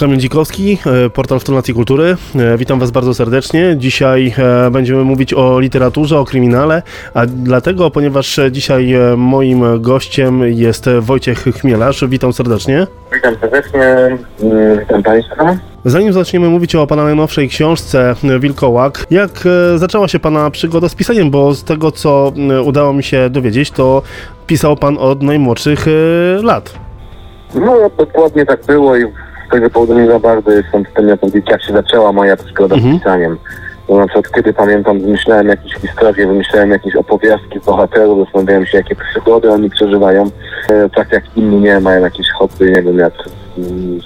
Kamil Dzikowski, e, portal Fundacji Kultury. E, Witam Was bardzo serdecznie. Dzisiaj e, będziemy mówić o literaturze, o kryminale, a dlatego, ponieważ dzisiaj moim gościem jest Wojciech Chmielarz. Witam serdecznie. Witam serdecznie, mm, witam Państwa. Zanim zaczniemy mówić o Pana najnowszej książce Wilkołak, jak zaczęła się Pana przygoda z pisaniem? Bo z tego, co udało mi się dowiedzieć, to pisał Pan od najmłodszych lat. No dokładnie tak było i z tego powodu nie za bardzo jestem w tym, jak się zaczęła moja przygoda Mhm. z pisaniem. To znaczy od kiedy pamiętam, wymyślałem jakieś historie, wymyślałem jakieś opowieści bohaterów, zastanawiałem się, jakie przygody oni przeżywają. E, tak jak inni nie mają jakieś hobby, nie wiem, jak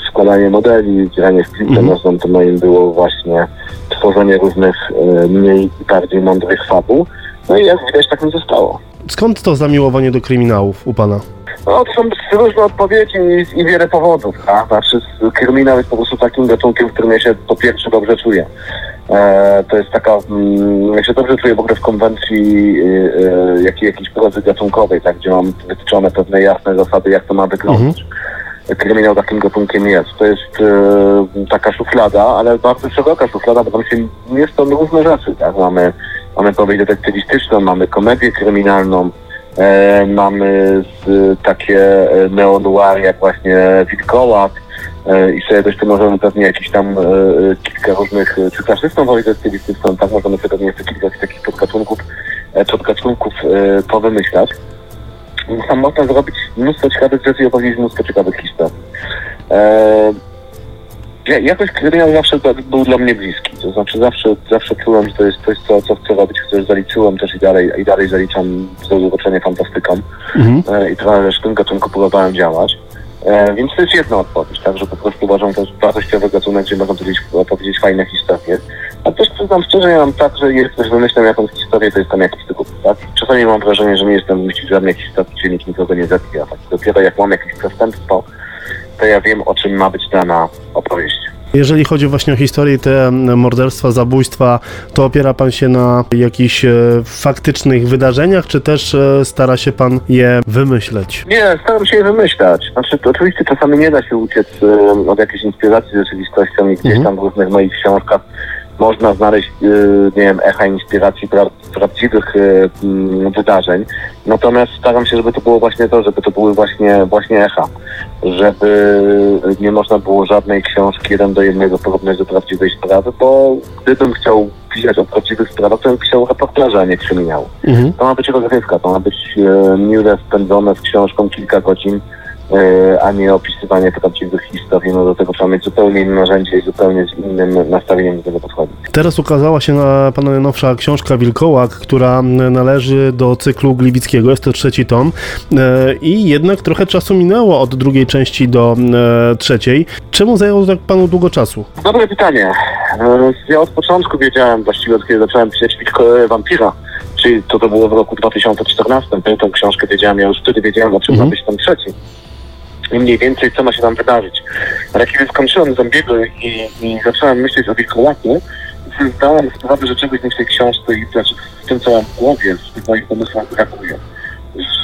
składanie modeli, granie w piłkę Mhm. nożną, to moim było właśnie tworzenie różnych e, mniej i bardziej mądrych fabuł. No i jak widać, tak mi zostało. Skąd to zamiłowanie do kryminałów u Pana? No, to są różne odpowiedzi i, i wiele powodów. A? Znaczy, s- kryminał jest po prostu takim gatunkiem, w którym ja się po pierwsze dobrze czuję. E, to jest taka, mm, ja się dobrze czuję w ogóle w konwencji e, jakiej, jakiejś prozy gatunkowej, tak, gdzie mam wytyczone pewne jasne zasady, jak to ma wyglądać. Kryminał takim gatunkiem jest. To jest e, taka szuflada, ale bardzo szeroka szuflada, bo tam się mieszczą różne rzeczy, tak. Mamy, mamy powieść detektywistyczną, mamy komedię kryminalną, E, mamy z, takie e, neo-noir jak właśnie Wilkołak e, i sobie dość tu możemy pewnie jakiś tam e, kilka różnych, e, czy klasyczną wojnę stylistyczną, tak możemy sobie pewnie jeszcze kilka takich podgatunków, e, podgatunków powymyślać. Tam można zrobić mnóstwo ciekawych rzeczy i opowiedzieć mnóstwo ciekawych historii. Ja, jakoś kryminał zawsze był- dla mnie bliski, to znaczy zawsze, zawsze czułem, że to jest coś, co, co chcę robić, coś zaliczyłem też i dalej, i dalej zaliczam zadowoczenie fantastyką Mhm. e, i trochę też w tym gatunku próbowałem działać. E, więc to jest jedna odpowiedź, tak, że po prostu uważam, że to jest wartościowy gatunek, gdzie można powiedzieć, opowiedzieć fajne historie. A też przyznam szczerze, ja mam tak, że jest, że wymyślam jakąś historię, to jest tam jakiś typ, tak? Czasami mam wrażenie, że nie jestem wymyślić żadnej historii, gdzie nikt nikogo nie zabija, tak? Dopiero jak mam jakieś przestępstwo, to ja wiem, o czym ma być dana opowieść. Jeżeli chodzi właśnie o historię, te m, morderstwa, zabójstwa, to opiera pan się na jakichś e, faktycznych wydarzeniach, czy też e, stara się pan je wymyśleć? Nie, staram się je wymyślać. Znaczy, oczywiście czasami nie da się uciec e, od jakiejś inspiracji rzeczywistością i gdzieś Mhm. tam w różnych moich książkach można znaleźć, e, nie wiem, echa inspiracji pra, prawdziwych e, mm, wydarzeń. Natomiast staram się, żeby to było właśnie to, żeby to były właśnie, właśnie echa. Żeby nie można było żadnej książki jeden do jednego porównać do prawdziwej sprawy, bo gdybym chciał pisać o prawdziwych sprawach, to bym pisał reportaże, a nie kryminał. Mhm. To ma być rozrywka, to ma być e, miłe spędzone z książką kilka godzin, a nie opisywanie prawdziwych historii. No do tego trzeba mieć zupełnie inne narzędzie i zupełnie z innym nastawieniem do tego podchodzić. Teraz ukazała się na pana najnowsza książka Wilkołak, która należy do cyklu Gliwickiego, jest to trzeci tom e, i jednak trochę czasu minęło od drugiej części do e, trzeciej. Czemu zajęło tak panu długo czasu? Dobre pytanie. E, Ja od początku wiedziałem, właściwie od kiedy zacząłem pisać Wampira, czyli to to było w roku 2014, tę książkę wiedziałem, ja już wtedy wiedziałem, o czym Mhm. ma być ten trzeci. I mniej więcej, co ma się tam wydarzyć. Ale kiedy skończyłem Zombiego i, i zacząłem myśleć o Wilkołaku, sobie zdałem sprawę, że czegoś mi w tej książce i znaczy w tym, co mam w głowie, w tych moich pomysłach brakuje.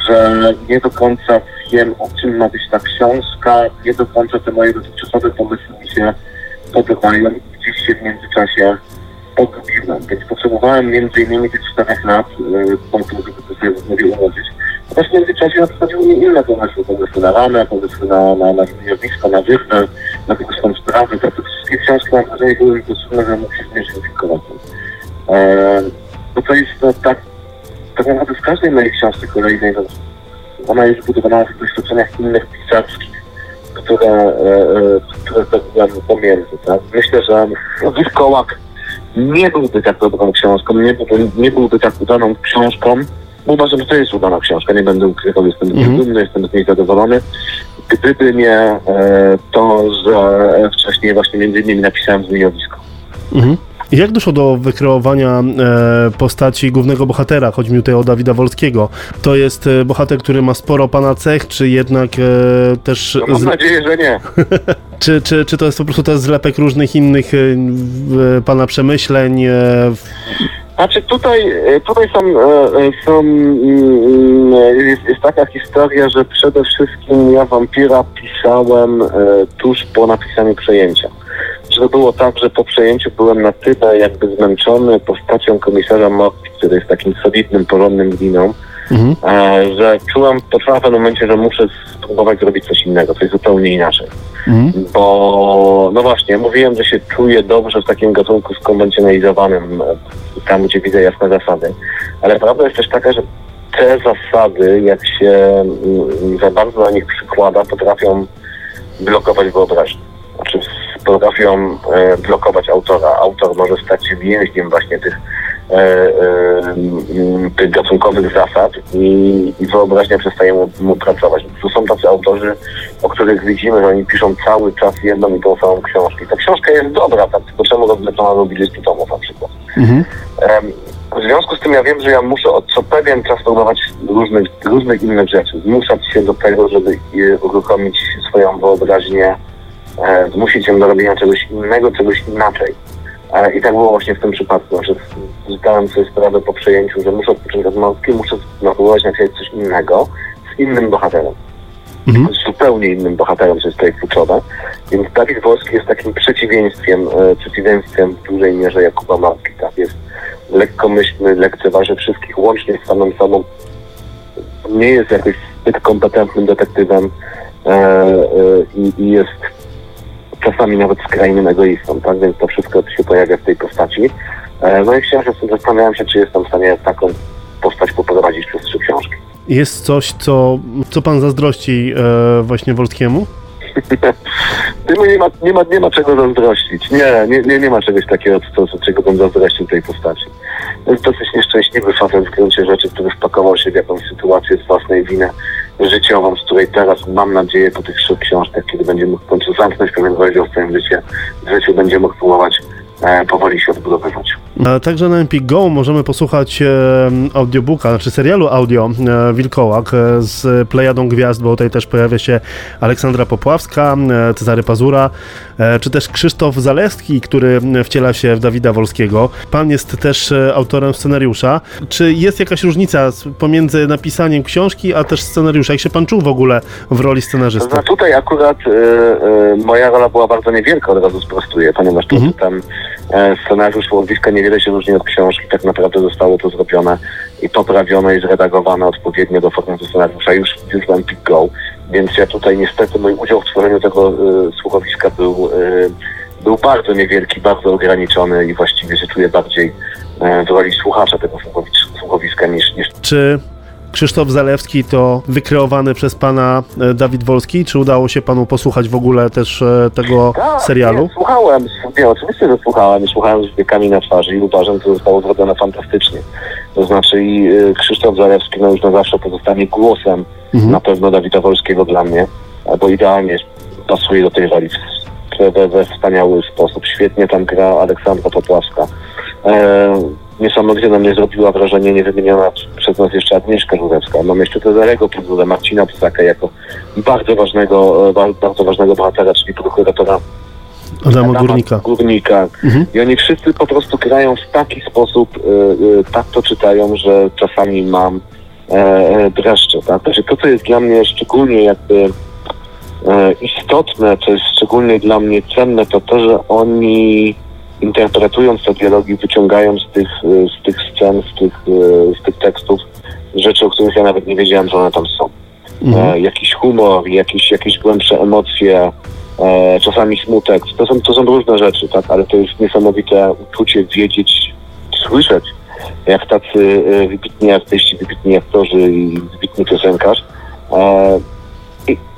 Że nie do końca wiem, o czym ma być ta książka, nie do końca te moje dotychczasowe pomysły mi się podobają i gdzieś się w międzyczasie pogubiłem. Więc potrzebowałem między innymi tych czterech lat y, po to, żeby to sobie ułożyć. Natomiast w międzyczasie nadchodziły mi inne pomysły, pomysły na ramę, pomysły na, na, na zbiornisko, na wyżnę, na jakąś tam sprawę. To te wszystkie książki mam wrażenie były mi potrzebne, że mógł się zmierzyć z Wilkołakiem. E, bo to jest no, tak, tak naprawdę w każdej mojej książce kolejnej, no, ona jest budowana na doświadczeniach innych pisarskich, które, e, e, które zrobiłem pomiędzy. Tak? Myślę, że Wilkołak nie byłby tak dobrą książką, nie byłby, nie byłby tak udaną książką, uważam, że to jest udana książka, nie będę ukrywał, jestem Mhm. dumny, jestem z niej zadowolony. Gdyby nie e, to, że wcześniej właśnie między innymi napisałem zmijowisko. Mhm. Jak doszło do wykreowania e, postaci głównego bohatera? Chodzi mi tutaj o Dawida Wolskiego. To jest e, bohater, który ma sporo pana cech, czy jednak e, też... No, mam z, nadzieję, że nie. czy, czy, czy to jest po prostu też zlepek różnych innych e, w- pana przemyśleń? E, w- Znaczy tutaj, e, tutaj są, e, e, są mm, jest, jest taka historia, że przede wszystkim ja wampira pisałem tuż po napisaniu przejęcia. Że było tak, że po przejęciu byłem na tyle jakby zmęczony postacią komisarza Morki, który jest takim solidnym, porządnym winą, Mhm. e, że czułem potrzebę w pewnym momencie, że muszę spróbować zrobić coś innego, coś zupełnie inaczej. Mhm. Bo, no właśnie, mówiłem, że się czuję dobrze w takim gatunku skonwencjonalizowanym, e, tam gdzie widzę jasne zasady. Ale prawda jest też taka, że te zasady, jak się mm, za bardzo na nich przykłada, potrafią blokować wyobraźnię. Znaczy potrafią e, blokować autora. Autor może stać się więźniem właśnie tych, tych gatunkowych zasad i, i wyobraźnia przestaje mu, mu pracować. Tu są tacy autorzy, o których widzimy, że oni piszą cały czas jedną i tą samą książkę. I ta książka jest dobra, tak? tylko czemu rozlecona do 20 tomów na przykład. Mhm. W związku z tym ja wiem, że ja muszę od co pewien czas próbować różnych, różnych innych rzeczy. Zmuszać się do tego, żeby e, uruchomić swoją wyobraźnię, e, zmusić ją do robienia czegoś innego, czegoś inaczej. E, I tak było właśnie w tym przypadku, że zdałem sobie sprawę po przejęciu, że muszę odpocząć od małpki, muszę spróbować napisać coś innego z innym bohaterem Mhm. z zupełnie innym bohaterem, co jest tutaj kluczowe. Więc Dawid Wolski jest takim przeciwieństwem, e, przeciwieństwem w dużej mierze Jakuba Marki. Tak? Jest lekkomyślny, lekceważy wszystkich, łącznie z samym sobą. Nie jest jakoś zbyt kompetentnym detektywem e, e, i jest czasami nawet skrajnym egoistą, tak? Więc to wszystko się pojawia w tej postaci. E, no i chciałem się zastanawiałem się, czy jestem w stanie taką postać poprowadzić przez trzy książki. Jest coś, co, co pan zazdrości e, właśnie Wolskiemu? Nie ma, nie, ma, nie ma czego zazdrościć. Nie, nie, nie, nie ma czegoś takiego, co, co, czego bym zazdrościł tej postaci. To jest dosyć nieszczęśliwy facet w gruncie rzeczy, który wpakował się w jakąś sytuację z własnej winy życiową, z której teraz mam nadzieję po tych trzech książkach, kiedy będzie mógł w końcu zamknąć pewien rozdział w swoim życiu, w życiu będzie mógł próbować e, powoli się odbudowywać. E, Także na Empik Go możemy posłuchać e, audiobooka, znaczy serialu audio e, Wilkołak e, z Plejadą Gwiazd, bo tutaj też pojawia się Aleksandra Popławska, e, Cezary Pazura, e, czy też Krzysztof Zalewski, który wciela się w Dawida Wolskiego. Pan jest też e, autorem scenariusza. Czy jest jakaś różnica pomiędzy napisaniem książki, a też scenariusza? Jak się pan czuł w ogóle w roli scenarzysty? znaczy tutaj akurat e, e, moja rola była bardzo niewielka, od razu sprostuję, ponieważ Mhm. tam e, scenariusz Łowiska niewiele się różni od książki, tak naprawdę zostało to zrobione i poprawione i zredagowane odpowiednio do formatu scenariusza. Już, już w Empik Go, więc ja tutaj niestety mój udział w tworzeniu tego e, słuchowiska był, e, był bardzo niewielki, bardzo ograniczony i właściwie się czuję bardziej e, w roli słuchacza tego słuchowis- słuchowiska niż, niż Czy Krzysztof Zalewski to wykreowany przez pana e, Dawid Wolski? Czy udało się panu posłuchać w ogóle też e, tego Tak, serialu? Nie, słuchałem, nie, oczywiście, że słuchałem i słuchałem z wiekami na twarzy i uważam, że zostało zrobione fantastycznie. To znaczy i y, Krzysztof Zalewski no już na zawsze pozostanie głosem Mhm. na pewno Dawida Wolskiego dla mnie, e, bo idealnie pasuje do tej roli w- we, we wspaniały sposób. Świetnie tam gra Aleksandra Popławska. E, niesamowicie na mnie zrobiła wrażenie niewymieniona przez nas jeszcze Agnieszka Żurewska. Mam jeszcze Cezarego Podwórę, Marcina Psaka jako bardzo ważnego, e, ba- bardzo ważnego bohatera, czyli prokuratora Adama Górnika. Górnika. Mhm. I oni wszyscy po prostu grają w taki sposób, y, y, tak to czytają, że czasami mam e, e, dreszcze. Tak? Znaczy, to, co jest dla mnie szczególnie jakby e, istotne, co jest szczególnie dla mnie cenne, to to, że oni interpretując te dialogi, wyciągają z tych, y, z tych scen, z tych, y, z tych tekstów rzeczy, o których ja nawet nie wiedziałem, że one tam są Mhm. e, jakiś humor, jakieś, jakieś głębsze emocje, e, czasami smutek. To są, to są różne rzeczy, tak? Ale to jest niesamowite uczucie wiedzieć, słyszeć, jak tacy e, wybitni artyści, wybitni aktorzy i wybitny piosenkarz e,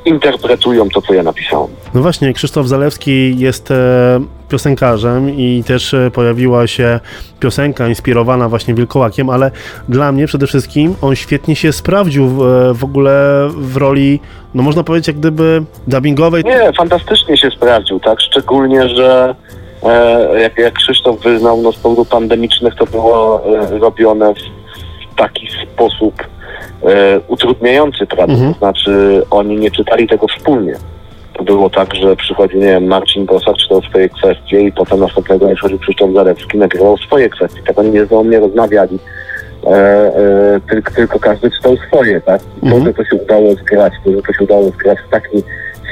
interpretują to, co ja napisałem. No właśnie, Krzysztof Zalewski jest e, piosenkarzem i też e, pojawiła się piosenka inspirowana właśnie Wilkołakiem, ale dla mnie przede wszystkim on świetnie się sprawdził w, e, w ogóle w roli, no można powiedzieć jak gdyby dubbingowej. Nie, fantastycznie się sprawdził, tak? Szczególnie, że e, jak, jak Krzysztof wyznał, no z powodów pandemicznych to było e, robione w, taki sposób utrudniający pracę. Mhm. To znaczy, oni nie czytali tego wspólnie. to było tak, że przychodzi, nie wiem, Marcin Bosak, czytał swoje kwestie i potem następnego dnia przychodził Krzysztof Zarewski, nagrywał swoje kwestie. Tak oni nie ze sobą nie rozmawiali. E, e, tylko, tylko każdy czytał swoje, tak? I to, Mhm. że to się udało zgrać, to, że to się udało zgrać w taki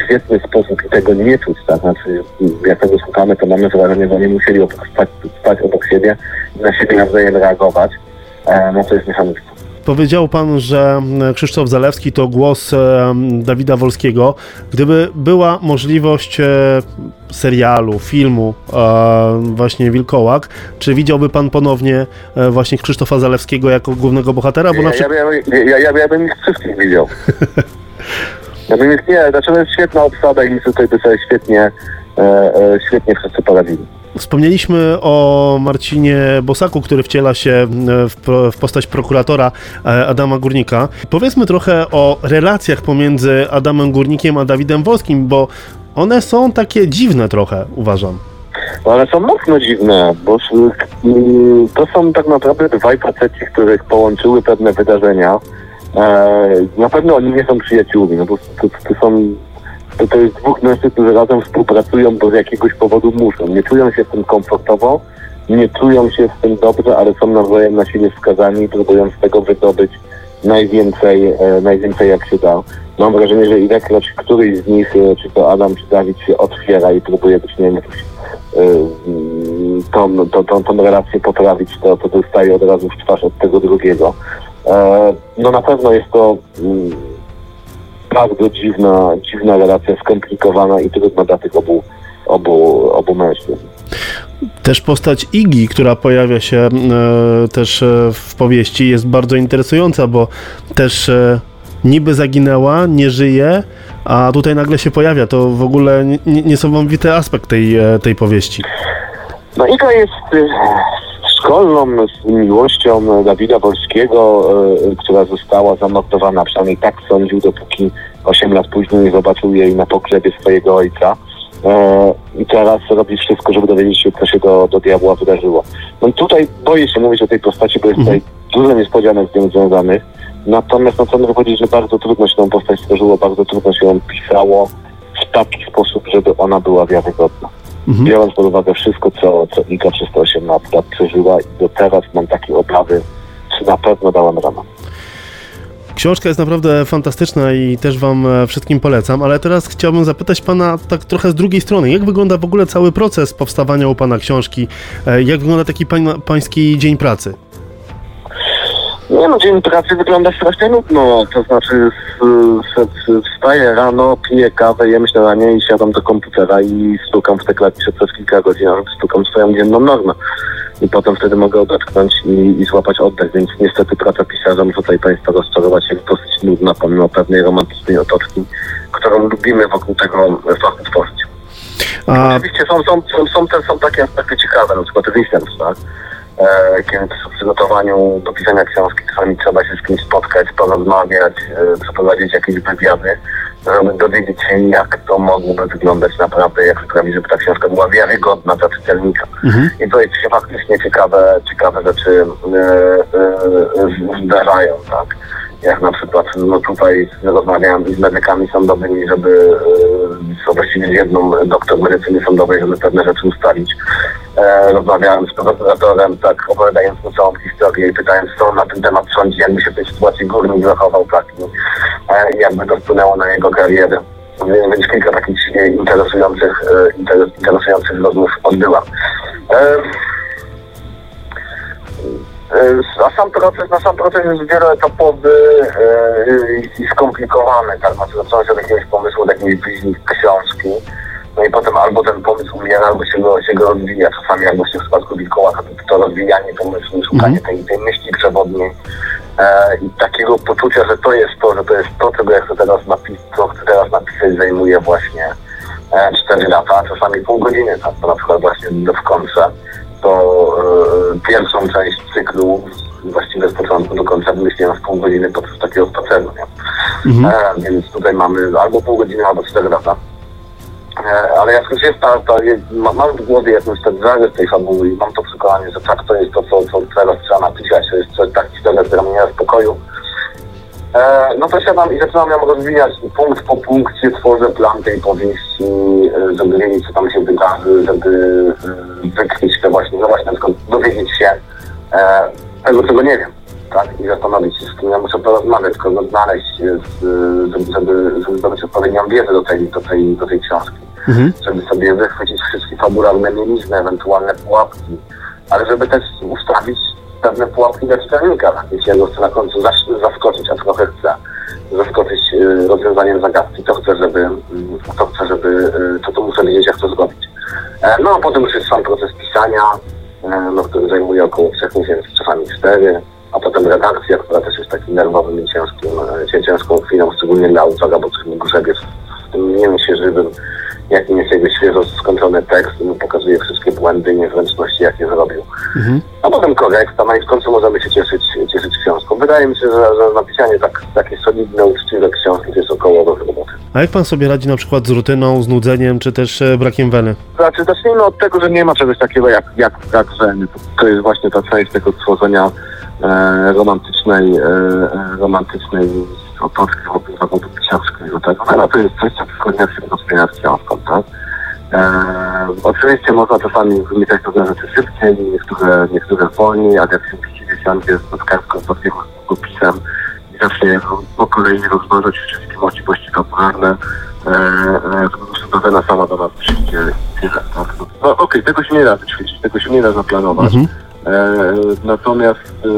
świetny sposób i tego nie czuć, tak? Znaczy, jak tego słuchamy, to mamy wrażenie, że oni musieli obok spać, spać obok siebie i na siebie nawzajem reagować. E, no to jest niesamowite. Powiedział pan, że e, Krzysztof Zalewski to głos e, Dawida Wolskiego. Gdyby była możliwość e, serialu, filmu właśnie Wilkołak, czy widziałby pan ponownie właśnie Krzysztofa Zalewskiego jako głównego bohatera? Bo Ja, na ja, przykład... ja, ja, ja, ja bym ich wszystkich widział. Ja bym ich, nie, znaczy to jest świetna obsada i tutaj by sobie świetnie, e, e, świetnie wszyscy poradzili. Wspomnieliśmy o Marcinie Bosaku, który wciela się e, w, postać prokuratora e, Adama Górnika. Powiedzmy trochę o relacjach pomiędzy Adamem Górnikiem a Dawidem Wolskim, bo one są takie dziwne trochę, uważam. Ale są mocno dziwne, bo mm, to są tak naprawdę dwaj faceci, których połączyły pewne wydarzenia. E, na pewno oni nie są przyjaciółmi, no bo to, to są to, to jest dwóch mężczyzn, którzy razem współpracują, bo z jakiegoś powodu muszą. Nie czują się w tym komfortowo, nie czują się w tym dobrze, ale są nawzajem na siebie wskazani i próbują z tego wydobyć najwięcej, e, najwięcej jak się da. Mam wrażenie, że ilekroć któryś z nich, e, czy to Adam, czy Dawid się otwiera i próbuje być, nie wiem, jakoś e, mm, tą, tą, tą, tą relację poprawić, to, to dostaje od razu w twarz od tego drugiego. E, no na pewno jest to bardzo dziwna, dziwna relacja, skomplikowana i trudna dla tych obu, obu, obu mężczyzn. Też postać Igi, która pojawia się e, też e, w powieści, jest bardzo interesująca, bo też e, niby zaginęła, nie żyje, a tutaj nagle się pojawia. To w ogóle nie- nie- niesamowity aspekt tej, e, tej powieści. No i to jest y, szkolną miłością Dawida Wolskiego, y, która została zamordowana, przynajmniej tak sądził, dopóki 8 lat później nie zobaczył jej na pogrzebie swojego ojca. E, I teraz robi wszystko, żeby dowiedzieć się, co się do, do diabła wydarzyło. No tutaj boję się mówić o tej postaci, bo jest Mhm. tutaj dużo niespodzianek z nią związanych. Natomiast no, co mogę powiedzieć, że bardzo trudno się tą postać stworzyło, bardzo trudno się ją pisało w taki sposób, żeby ona była wiarygodna Mhm. biorąc pod uwagę wszystko, co, co Iga przez te 8 lat, przeżyła i do teraz mam takie obawy, czy na pewno dałam ramę. Książka jest naprawdę fantastyczna i też Wam e, wszystkim polecam, ale teraz chciałbym zapytać Pana tak trochę z drugiej strony. Jak wygląda w ogóle cały proces powstawania u Pana książki? E, Jak wygląda taki pań, Pański dzień pracy? Nie no, dzień pracy wygląda strasznie nudno, to znaczy wstaję rano, piję kawę, jem śniadanie i siadam do komputera i stukam w te klawisze przez kilka godzin, stukam swoją dzienną normę. I potem wtedy mogę odetchnąć i, i złapać oddech, więc niestety praca pisarza może tutaj Państwa rozczarować jest dosyć nudna, pomimo pewnej romantycznej otoczki, którą lubimy wokół tego fachu tworzyć. A Oczywiście są, są, są, są, te, są takie aspekty ciekawe, na przykład research, tak? E, kiedy przy przygotowaniu do pisania książki czasami trzeba się z kimś spotkać, porozmawiać, e, przeprowadzić jakieś wywiady, żeby dowiedzieć się, jak to mogłoby wyglądać naprawdę, jak sprawić, żeby ta książka była wiarygodna dla czytelnika. mhm. I tutaj się faktycznie ciekawe, ciekawe rzeczy e, zdarzają, tak? Jak na przykład, no tutaj rozmawiałem z medykami sądowymi, żeby e, właściwie z jedną doktor medycyny sądowej, żeby pewne rzeczy ustalić. E, rozmawiałem z prokuratorem, tak opowiadając mu całą historię i pytając, co na ten temat sądzi, jakby się w tej sytuacji górnik zachował taki, e, i jakby to wpłynęło na jego karierę. Więc kilka takich e, interesujących, e, interes, interesujących rozmów odbyłam. E, e, A sam proces, na sam proces jest wieloetapowy e, i- skomplikowany, tak? Znaczy zaczyna się od jakiegoś pomysłu, od jakiejś wizji książki, no i potem albo ten pomysł umiera, albo się go, się go rozwija. Czasami jak właśnie w przypadku Wilkołaka, to, to rozwijanie pomysłu, szukanie tej, tej myśli przewodniej e, i takiego poczucia, że to jest to, że to jest to, czego ja chcę teraz napisać, co chcę teraz napisać, zajmuje właśnie e, 4 lata, a czasami pół godziny, tak? Na przykład właśnie w końcu to e, pierwszą część cyklu właściwie z początku do końca wymyśliłem w pół godziny podczas takiego spaceru? Mhm. E, więc tutaj mamy albo pół godziny, albo 4 lata. E, ale jak już jest ta, ta jest, ma, mam w głowie jakąś tak zarys tej fabuły i mam to przekonanie, że tak to jest to, co, co teraz trzeba napisać, to jest coś, tak historia, która mnie nie da spokoju, no to siadam i zaczynam ją rozwijać punkt po punkcie, tworzę plan tej powieści, e, żeby wiedzieć, co tam się wydarzy, żeby e, wykryć te właśnie, no właśnie, przykład dowiedzieć się e, tego, czego nie wiem, tak? I zastanowić się, z kim ja muszę porozmawiać, kogo znaleźć, e, z, żeby, żeby, żeby zdobyć odpowiednią wiedzę do tej, do tej, do tej książki. Mhm. Żeby sobie wychwycić wszystkie fabularne mielizny, ewentualne pułapki, ale żeby też ustawić pewne pułapki dla czytelnika. tak? Jeśli ja go chcę na końcu zas- zaskoczyć, a trochę chcę zaskoczyć y, rozwiązaniem zagadki, to chcę, żeby, y, to chcę, żeby, y, to, to muszę wiedzieć, jak to zrobić. E, no a potem już jest sam proces pisania, e, no, który zajmuje około trzech miesięcy, czasami cztery, a potem redakcja, która też jest takim nerwowym i ciężkim, e, ciężką chwilą, szczególnie dla autora, bo coś grzebie w tym mięsie żywym, jakim jest jakby świeżo skończony tekst, mu pokazuje wszystkie błędy i niezręczności, jakie zrobił. Mhm. A potem korekta, no i w końcu możemy się cieszyć, cieszyć książką. Wydaje mi się, że, że napisanie tak, takiej solidne, uczciwe książki to jest około do roboty. A jak pan sobie radzi na przykład z rutyną, z nudzeniem, czy też e, brakiem weny? Znaczy, zacznijmy od tego, że nie ma czegoś takiego jak, jak brak żeny. To, jest właśnie ta część tego tworzenia e, romantycznej, e, e, romantycznej otoczki wokół zawodu książki. Tego. No, to jest coś, co tylko się rozwija z książką, tak? E, oczywiście można czasami wymyślać pewne rzeczy szybciej, niektóre, niektóre wolniej, ale jak się pisze siądzie z kartką z długopisem i zacznie po kolei rozważać wszystkie możliwości fabularne, e, e, to sama do nas przyjdzie i tyle. Tak? No okej, tego się nie da wyćwiczyć, tego się nie da zaplanować. Mhm. E, natomiast e,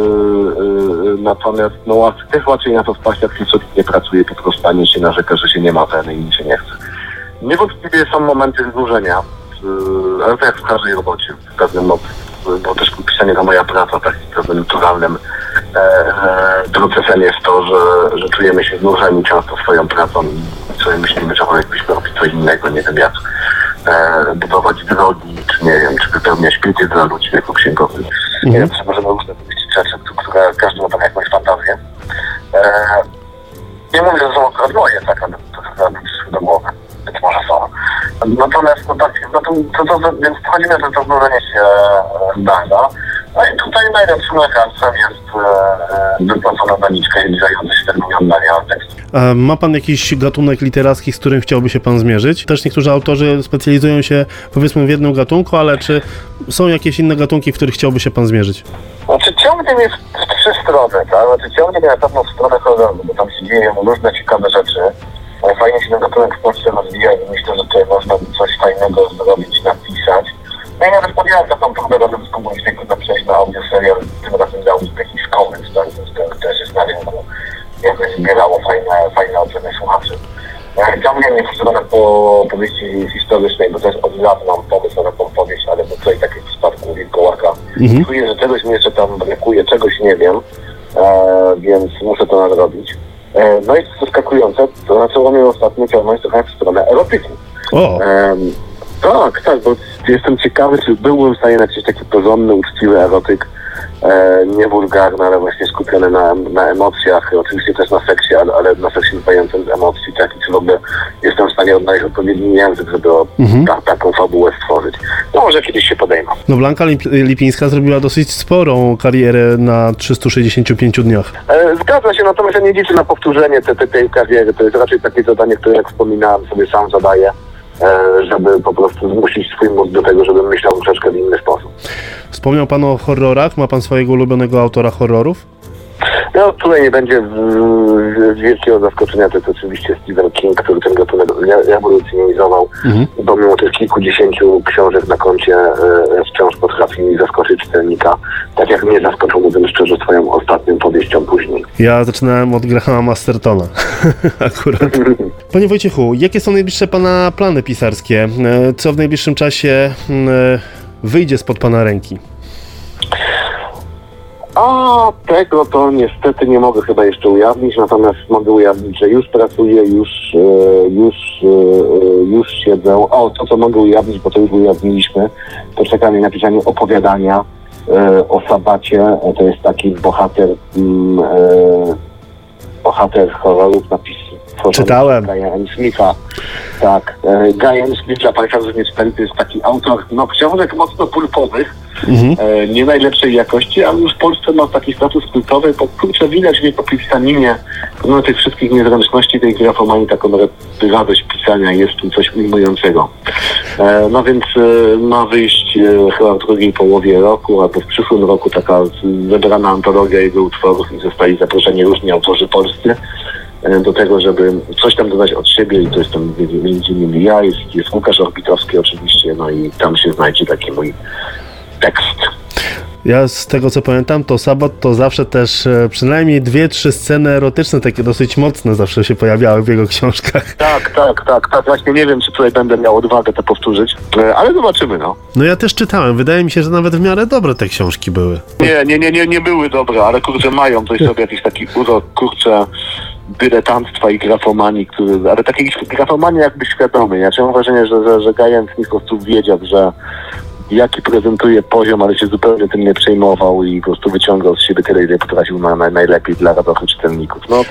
natomiast no też łatwiej na to wpaść, jak się solidnie pracuje po prostu, a nie się narzeka, że się nie ma weny i się nie chce. Niewątpliwie są momenty znużenia, e, ale to jak w każdej robocie, w pewnym no, bo też pisanie to moja praca, takim pewnym naturalnym e, e, procesem jest to, że, że czujemy się znużeni często swoją pracą i sobie myślimy, że jakbyśmy robić coś innego, nie wiem jak e, budować drogi, czy nie wiem, czy wypełniać plity dla ludzi jako księgowy. Nie wiem, czy możemy różne nie mówię, że są akurat moje, tak, to mi przyszły do głowy. Być może są. Natomiast, no tak, no to, to, to, więc wchodzimy, że to znużenie się e, zdarza. No i tutaj najlepszym lekarzem jest e, e, wypłacona zaliczka i zbliżający się termin oddania tekstu. A ma pan jakiś gatunek literacki, z którym chciałby się pan zmierzyć? Też niektórzy autorzy specjalizują się powiedzmy w jednym gatunku, ale czy są jakieś inne gatunki, w których chciałby się pan zmierzyć? Znaczy ciągnie mnie w trzy strony, tak? Znaczy ciągnie mnie na pewno w stronę horroru, bo tam się dzieją różne ciekawe rzeczy. Fajnie się ten gatunek w Polsce rozwija i myślę, że tutaj można by coś fajnego zrobić, napisać. No i nawet podjąłem taką próbę, żeby spróbować tylko przejść na audio serial, tym razem dał jakiś komentarz, tak? Więc to też jest na rynku. Jakoś zbierało fajne, fajne oceny słuchaczy. Ciągnie mnie w stronę po powieści historycznej, bo też od lat mam pomysł na tą powieść, ale bo tutaj tak jak w przypadku Wilkołaka, Mhm. czuję, że czegoś mi jeszcze tam brakuje, czegoś nie wiem, e, więc muszę to nadrobić. E, no i co zaskakujące, to na przełomie ostatnio ciągnąć trochę w stronę erotyki. O, Em, tak, tak, bo jestem ciekawy, czy byłbym w stanie napisać taki porządny, uczciwy erotyk, e, nie wulgarny, ale właśnie skupiony na, na emocjach, oczywiście też na seksie, ale, ale na seksie wypającym z emocji, tak, i czy w ogóle jestem w stanie odnaleźć odpowiedni język, żeby Mhm. ta, taką fabułę stworzyć. No może kiedyś się podejmę. no Blanka Lip- Lipińska zrobiła dosyć sporą karierę na 365 dniach. E, Zgadza się, natomiast ja nie liczę na powtórzenie te, te, tej kariery. To jest raczej takie zadanie, które jak wspominałem sobie sam zadaję, e, żeby po prostu zmusić swój mózg do tego, żeby myślał troszeczkę w inny sposób. Wspomniał pan o horrorach, ma pan swojego ulubionego autora horrorów? No tutaj nie będzie wielkiego zaskoczenia, to jest oczywiście Stephen King, który ten gatunek re- rewolucjonizował, Mhm. bo mimo tych kilkudziesięciu książek na koncie e, wciąż potrafi zaskoczyć czytelnika, tak jak mnie zaskoczył, mówiąc szczerze, swoją ostatnią powieścią później. Ja zaczynałem od Grahama Mastertona. Akurat. Panie Wojciechu, jakie są najbliższe pana plany pisarskie? E, Co w najbliższym czasie e, wyjdzie spod pana ręki? A tego to niestety nie mogę chyba jeszcze ujawnić, natomiast mogę ujawnić, że już pracuję, już, e, już, e, e, już siedzę. O, to co mogę ujawnić, bo to już ujawniliśmy, to czekamy na napisanie opowiadania o Sabacie. To jest taki bohater mm, bohater horrorów napisy. Czytałem. M. Smitha. Tak. E, Guy M. Smith dla Państwa, którzy nie czytali, to jest taki autor no, książek mocno pulpowych, Mhm. e, nie najlepszej jakości, ale już w Polsce ma taki status kultowy, bo kurczę widać w jego pisaninie, pomimo tych wszystkich niezręczności tej grafomanii, taką radość pisania jest tu coś ujmującego. E, no więc e, ma wyjść e, chyba w drugiej połowie roku, albo w przyszłym roku taka zebrana antologia jego utworów i zostali zaproszeni różni autorzy polscy e, do tego, żeby coś tam dodać od siebie i to jest tam między innymi ja, jest, jest Łukasz Orbitowski oczywiście, no i tam się znajdzie taki mój tekst. Ja z tego co pamiętam, to Sabot to zawsze też e, przynajmniej dwie, trzy sceny erotyczne, takie dosyć mocne zawsze się pojawiały w jego książkach. Tak, tak, tak, tak. Właśnie nie wiem, czy tutaj będę miał odwagę to powtórzyć, e, ale zobaczymy, no. No ja też czytałem, wydaje mi się, że nawet w miarę dobre te książki były. Nie, nie, nie, nie, nie były dobre, ale kurczę mają coś sobie jakiś taki urok, kurczę, dyletantstwa i grafomanii, który, ale takiej grafomanii jakby świadomy. Ja mam wrażenie, że, że, że Gajan po prostu wiedział, że jaki prezentuje poziom, ale się zupełnie tym nie przejmował i po prostu wyciągał z siebie tyle, ile potrafił na, na najlepiej dla radochych czytelników. No,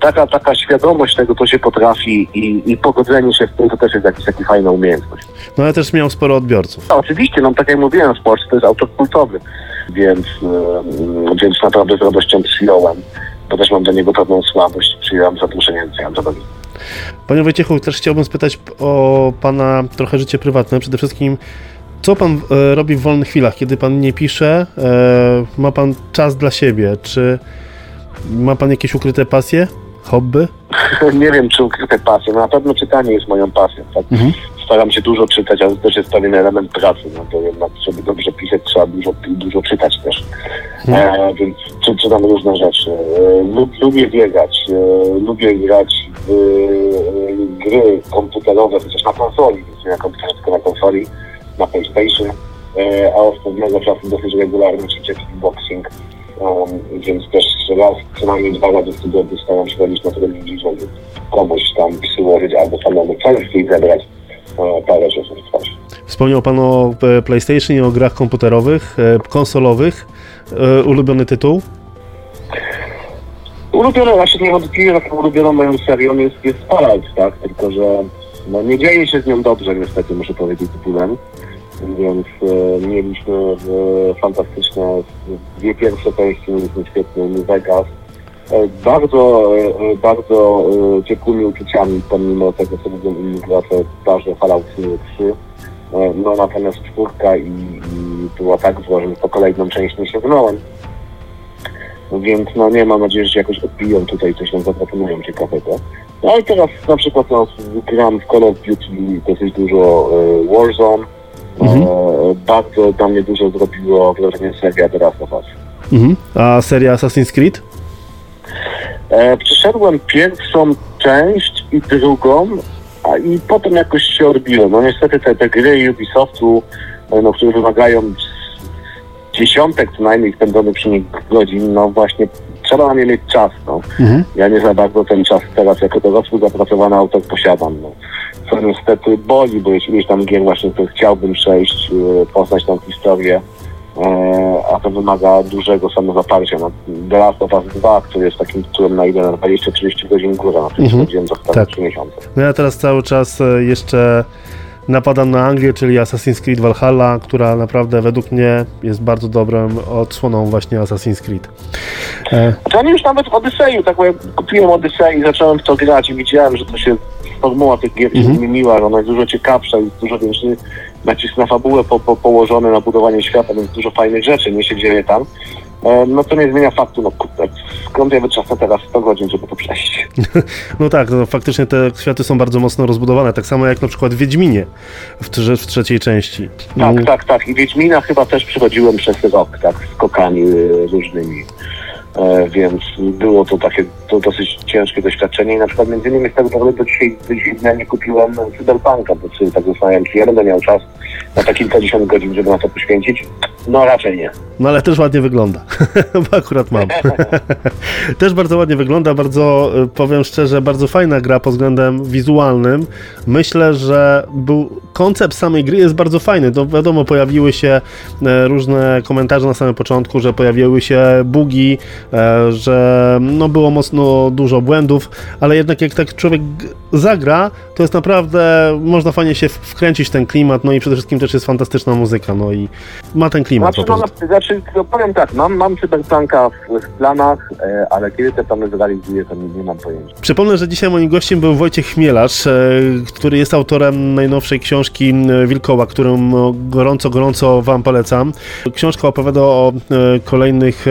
taka, taka świadomość tego, co się potrafi i, i pogodzenie się z tym, to też jest jakaś taka fajna umiejętność. No ale też miał sporo odbiorców. No, oczywiście, no tak jak mówiłem, w Polsce to jest autor kultowy, więc, e, więc naprawdę z radością przyjąłem, niego pewną słabość, zaproszenie, więc ja do Panie Wojciechu, też chciałbym spytać o Pana trochę życie prywatne. Przede wszystkim, co Pan e, robi w wolnych chwilach, kiedy Pan nie pisze? E, ma Pan czas dla siebie? Czy ma Pan jakieś ukryte pasje? Hobby? Nie wiem, czy ukryte pasje, no na pewno czytanie jest moją pasją, tak? Mhm. Staram się dużo czytać, ale to też jest pewien element pracy, no to jednak, żeby dobrze pisać, trzeba dużo, dużo czytać też. E, więc czy, czytam różne rzeczy. E, lub, lubię biegać, e, lubię grać w e, gry komputerowe, chociaż na konsoli, więc nie na komputerze, tylko na konsoli, na PlayStation, e, a od pewnego czasu dosyć regularnie ćwiczę kickboxing, um, więc też raz, co najmniej dwa razy w tygodniu staram się robić na telewizji, żeby komuś tam przyłożyć albo samemu częściej zebrać parę rzeczy. Wspomniał Pan o e, PlayStation i o grach komputerowych, e, konsolowych. E, ulubiony tytuł? Ulubione, właśnie niewątpliwie taką ulubioną moją serią jest, jest Fallout, tak? Tylko, że no, nie dzieje się z nią dobrze, niestety, muszę powiedzieć tytułem. Więc e, mieliśmy e, fantastyczne dwie pierwsze części, mieliśmy świetny New Vegas. E, bardzo, e, e, bardzo ciepłymi uczuciami, pomimo tego, co mówią inni gracze, darzę Fallout 3. E, no natomiast czwórka i, i była tak zła, że po kolejną część nie sięgnąłem. Więc no nie mam nadziei, że się jakoś odbiją tutaj, coś nam zaproponują ciekawego. No i teraz na przykład no, gram w Call of Duty dosyć dużo e, Warzone. Mhm. E, bardzo dla mnie dużo zrobiło wrażenie seria The Last of Us. Mhm. A seria Assassin's Creed? E, przeszedłem pierwszą część i drugą, a i potem jakoś się odbiłem. No niestety te, te gry Ubisoftu, e, no, które wymagają dziesiątek co najmniej spędzonych przy nich godzin, no właśnie trzeba na nie mieć czas, no. Mhm. Ja nie za bardzo ten czas teraz jako dorosły zapracowany autor posiadam. No. Co niestety boli, bo ileś tam gier właśnie, które chciałbym przejść, e, poznać tą historię, a to wymaga dużego samozaparcia. No, The Last of Us 2, który jest takim tytułem na ile na 20-30 godzin góra, na tym Mhm. spędziłem za Tak. 3 miesiące. No ja teraz cały czas e, jeszcze napadam na Anglię, czyli Assassin's Creed Valhalla, która naprawdę według mnie jest bardzo dobrą odsłoną właśnie Assassin's Creed. E, To oni już nawet w Odyseju, tak jak kupiłem Odyssey i zacząłem w to grać i widziałem, że to się formuła tych gier się Mhm. zmieniła, że ona jest dużo ciekawsza, jest dużo większy nacisk na fabułę po, po, położony na budowanie świata, więc dużo fajnych rzeczy nie się dzieje tam. E, No to nie zmienia faktu, no kurde, skąd ja wyczasnę teraz 100 godzin, żeby to przejść? no tak, no, faktycznie te światy są bardzo mocno rozbudowane, tak samo jak na przykład w Wiedźminie w, trze- w trzeciej części. Tak, Mm, tak, tak. I Wiedźmina chyba też przechodziłem przez rok, tak, skokami y, różnymi. E, więc było to takie to dosyć ciężkie doświadczenie i na przykład między innymi z tego powodu do dzisiaj, do dzisiaj dnia nie kupiłem Cyberpunka, bo sobie tak zastanawiam, czy ja będę miał czas na te kilkadziesiąt godzin, żeby na to poświęcić. No raczej nie. No ale też ładnie wygląda, bo akurat mam. też bardzo ładnie wygląda, bardzo, y, powiem szczerze, bardzo fajna gra pod względem wizualnym. Myślę, że był koncept samej gry jest bardzo fajny. To wiadomo, pojawiły się e, różne komentarze na samym początku, że pojawiły się bugi, e, że no było mocno pewno dużo błędów, ale jednak jak tak człowiek zagra, to jest naprawdę, można fajnie się wkręcić w ten klimat, no i przede wszystkim też jest fantastyczna muzyka, no i ma ten klimat Znaczy, po no, prostu. na- znaczy no, powiem tak, mam, mam cyberpunka w, w planach, e, ale kiedy te plany zrealizuję, to nie, nie mam pojęcia. Przypomnę, że dzisiaj moim gościem był Wojciech Chmielarz, e, który jest autorem najnowszej książki Wilkoła, którą e, gorąco, gorąco Wam polecam. Książka opowiada o e, kolejnych e,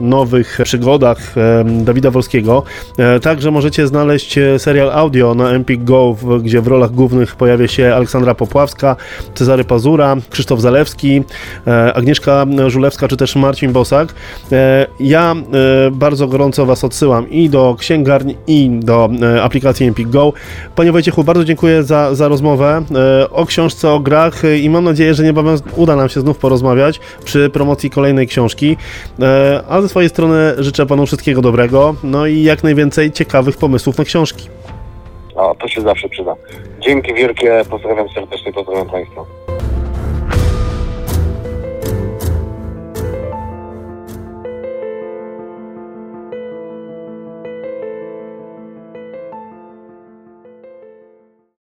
nowych przygodach e, Dawida Wolskiego. E, Także możecie znaleźć e, serial audio na Empik Go, gdzie w rolach głównych pojawia się Aleksandra Popławska, Cezary Pazura, Krzysztof Zalewski, e, Agnieszka Żulewska czy też Marcin Bosak. Ja bardzo gorąco Was odsyłam i do księgarni, i do aplikacji Empik Go. Panie Wojciechu, bardzo dziękuję za, za rozmowę o książce, o grach i mam nadzieję, że niebawem uda nam się znów porozmawiać przy promocji kolejnej książki. A ze swojej strony życzę Panu wszystkiego dobrego, no i jak najwięcej ciekawych pomysłów na książki. O, to się zawsze przyda. Dzięki wielkie, pozdrawiam serdecznie, pozdrawiam Państwa.